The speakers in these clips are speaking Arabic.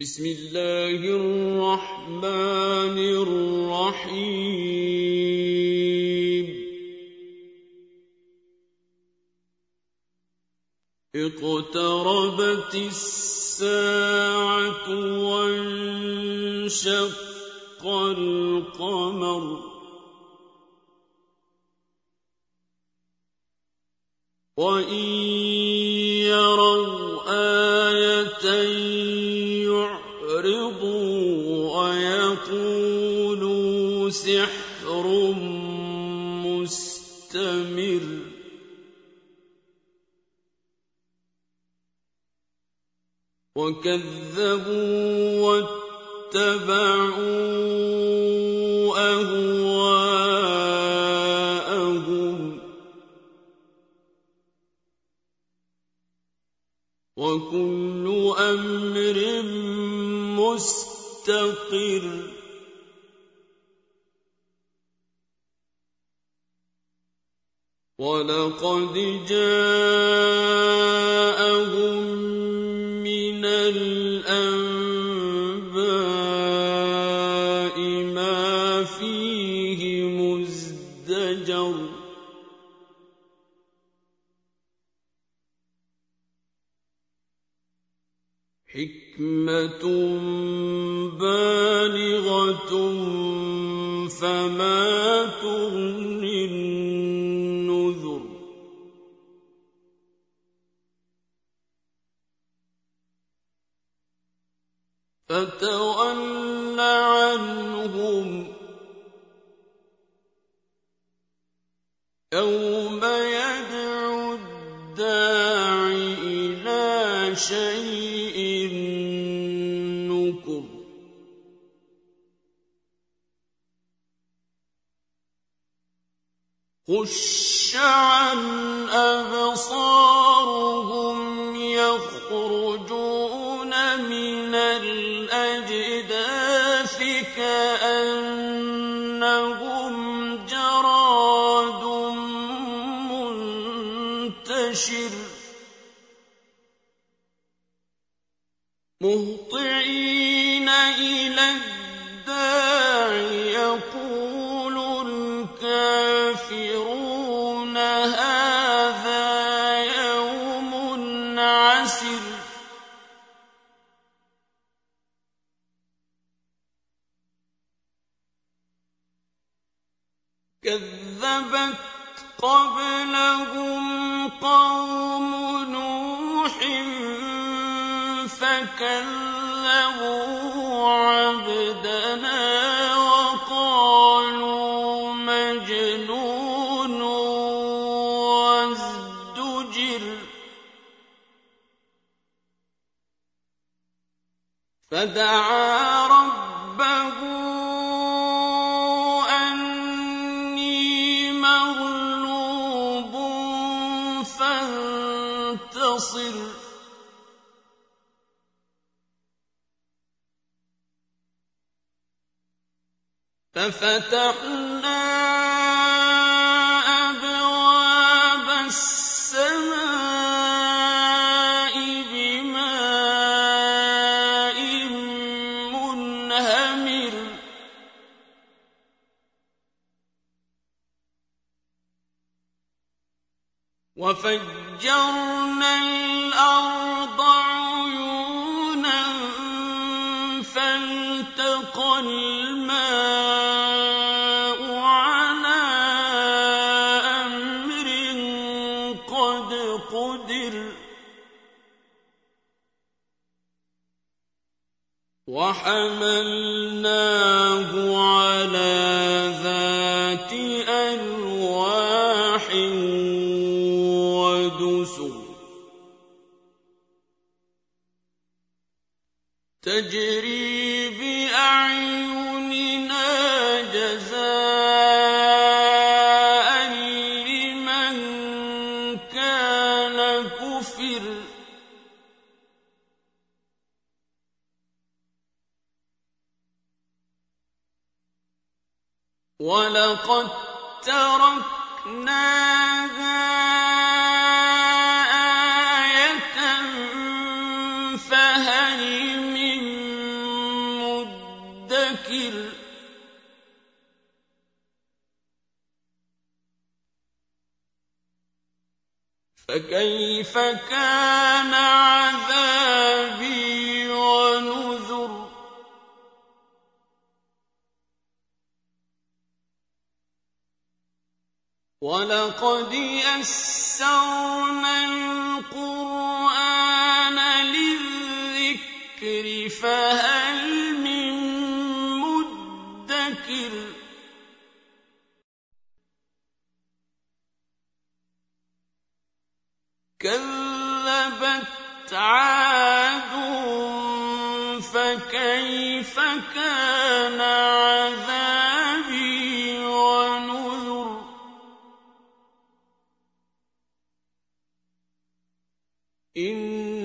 بسم الله الرحمن الرحيم. اقتربت الساعة وانشق القمر. وإن سحر مستمر. وكذبوا واتبعوا مستقر وَلَقَدْ جَاءَهُم فَمَا تُغْنِ فَتَوَلَّ عَنْهُمْ يَوْمَ يَدْعُ الدَّاعِ إِلَىٰ شَيْءٍ خُشَّ عَنْ أَبْصَارُهُمْ يَخْرُجُونَ عَسِرٌ كَذَّبَتْ قَبْلَهُمْ قَوْمُ نُوحٍ فَكَذَّبُوا عَبْدَنَا فَدَعَا رَبَّهُ مُنتَصِرٍ فَفَتَحْنَا وَفَجَّرْنَا الْأَرْضَ عُيُونًا فَالْتَقَى الْمَاءُ عَلَىٰ أَمْرٍ قَدْ قُدِرَ. وَحَمَلْنَاهُ عَلَىٰ وَلَقَد تَّرَكْنَاهَا فَهَلْ مِن مدكر فكيف كان عذابي ولقد يسرنا القرآن للذكر فهل من مدكر؟ كذبت عاد إنا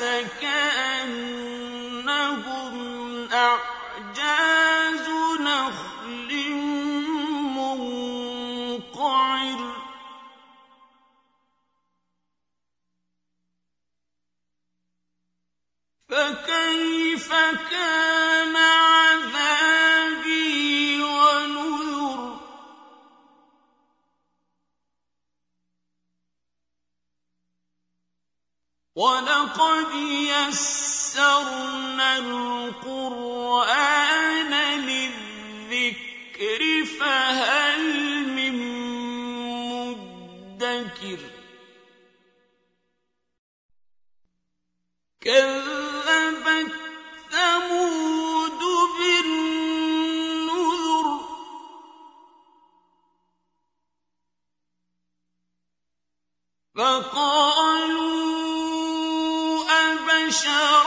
الناس كأنهم أعجاز نخل منقعر. فكيف كان عذابي ونذر؟ ولقد يسرنا القرآن للذكر فهل من مدكر؟ كذبت ثمود بالنذر. فقالوا أبشرا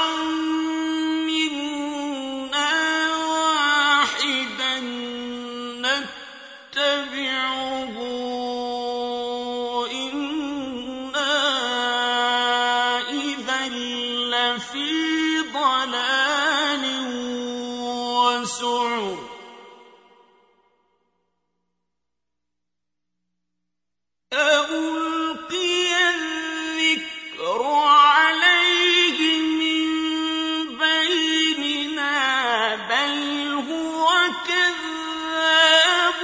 كَذَّابٌ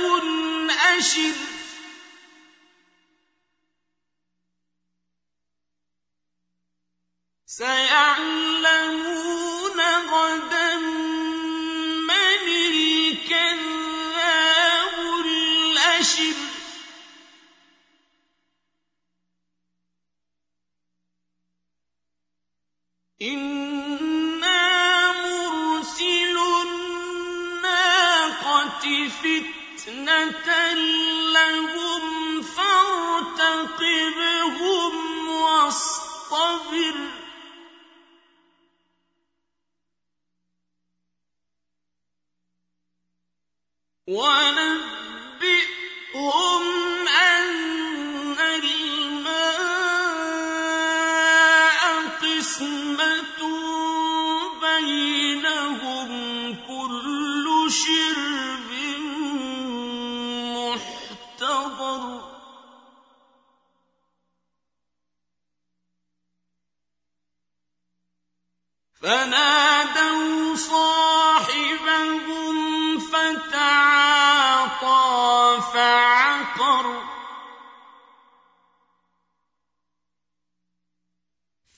أَشِرٌ. سَيَعْلَمُونَ فِتْنَةً لَّهُمْ فَارْتَقِبْهُمْ وَاصْطَبِرْ وَنَبِّئْهُمْ أَنَّ الْمَاءَ قِسْمَةٌ بَيْنَهُمْ ۖ كُلُّ شِرْبٍ فَنَادَوْا صَاحِبَهُمْ فَتَعَاطَىٰ فَعَقَرَ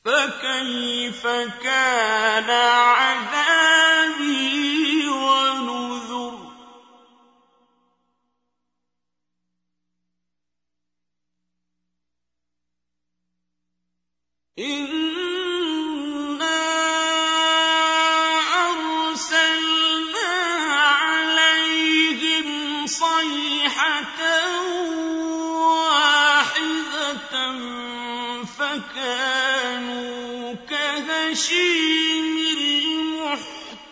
فَكَيْفَ كَانَ عَذَابِي وَنُذُرِ إِنَّا كَهَشِيمِ الْمُحْتَظِرِ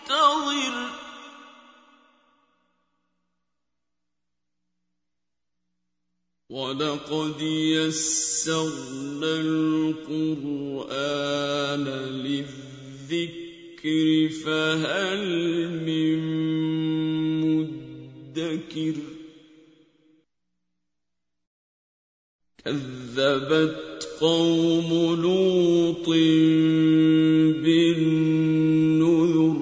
وَلَقَدْ يَسَّرْنَا الْقُرْآنَ لِلذِّكْرِ فَهَلْ مِن مُّدَّكِرٍ؟ كَذَّبَتْ قَوْمُ لُوطٍ بِالنُّذُرِ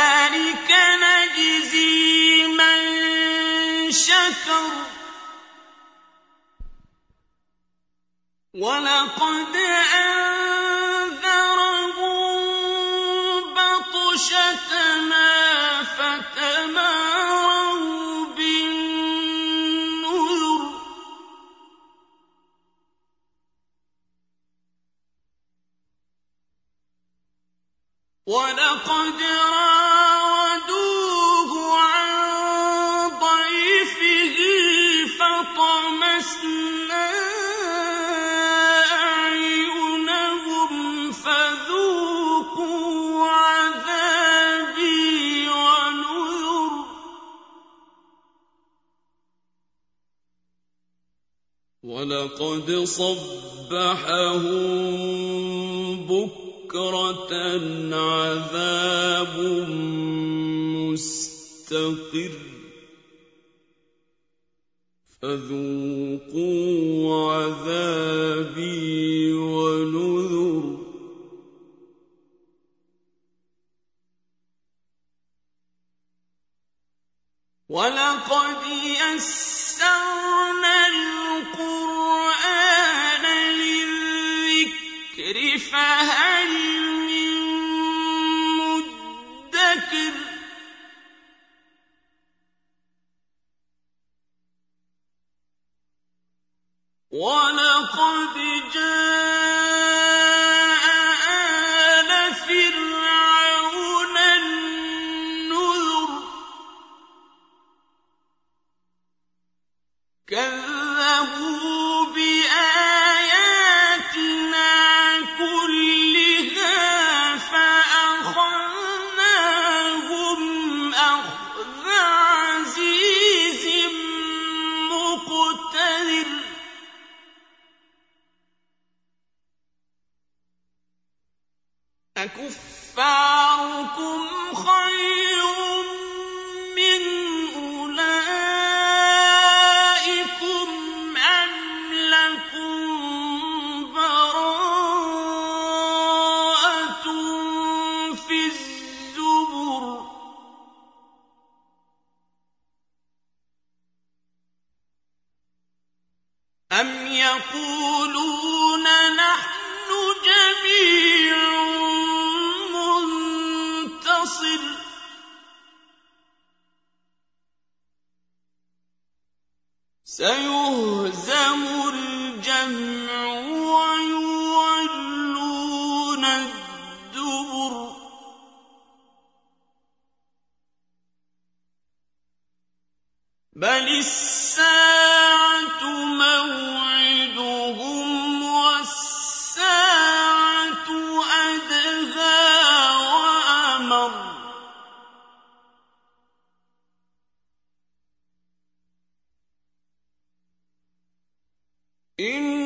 كَذَٰلِكَ نَجْزِي مَن شَكَرَ. وَلَقَدْ أَنذَرَهُم بَطْشَتَنَا وَلَقَدْ صَبَّحَهُم بُكْرَةً عَذَابٌ مُّسْتَقِرٌّ فَذُوقُوا عَذَابِي وَلَقَدْ جَاءَ أَكُفَّارُكُمْ خَيْرٌ سَيُهْزَمُ إِنَّ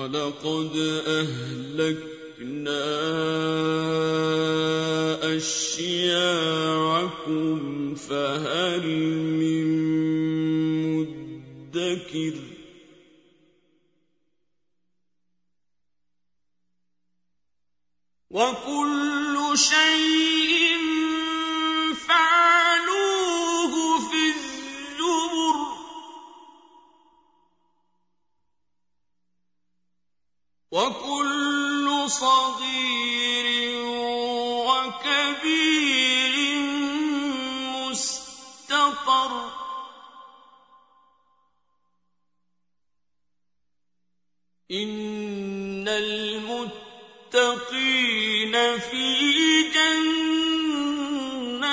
وَلَقَدْ أَهْلَكْنَا أَشْيَاعَكُمْ فَهَلْ مِن مُّدَّكِرٍ؟ وَكُلُّ شَيْءٍ إِنَّ الْمُتَّقِينَ فِي جَنَّاتٍ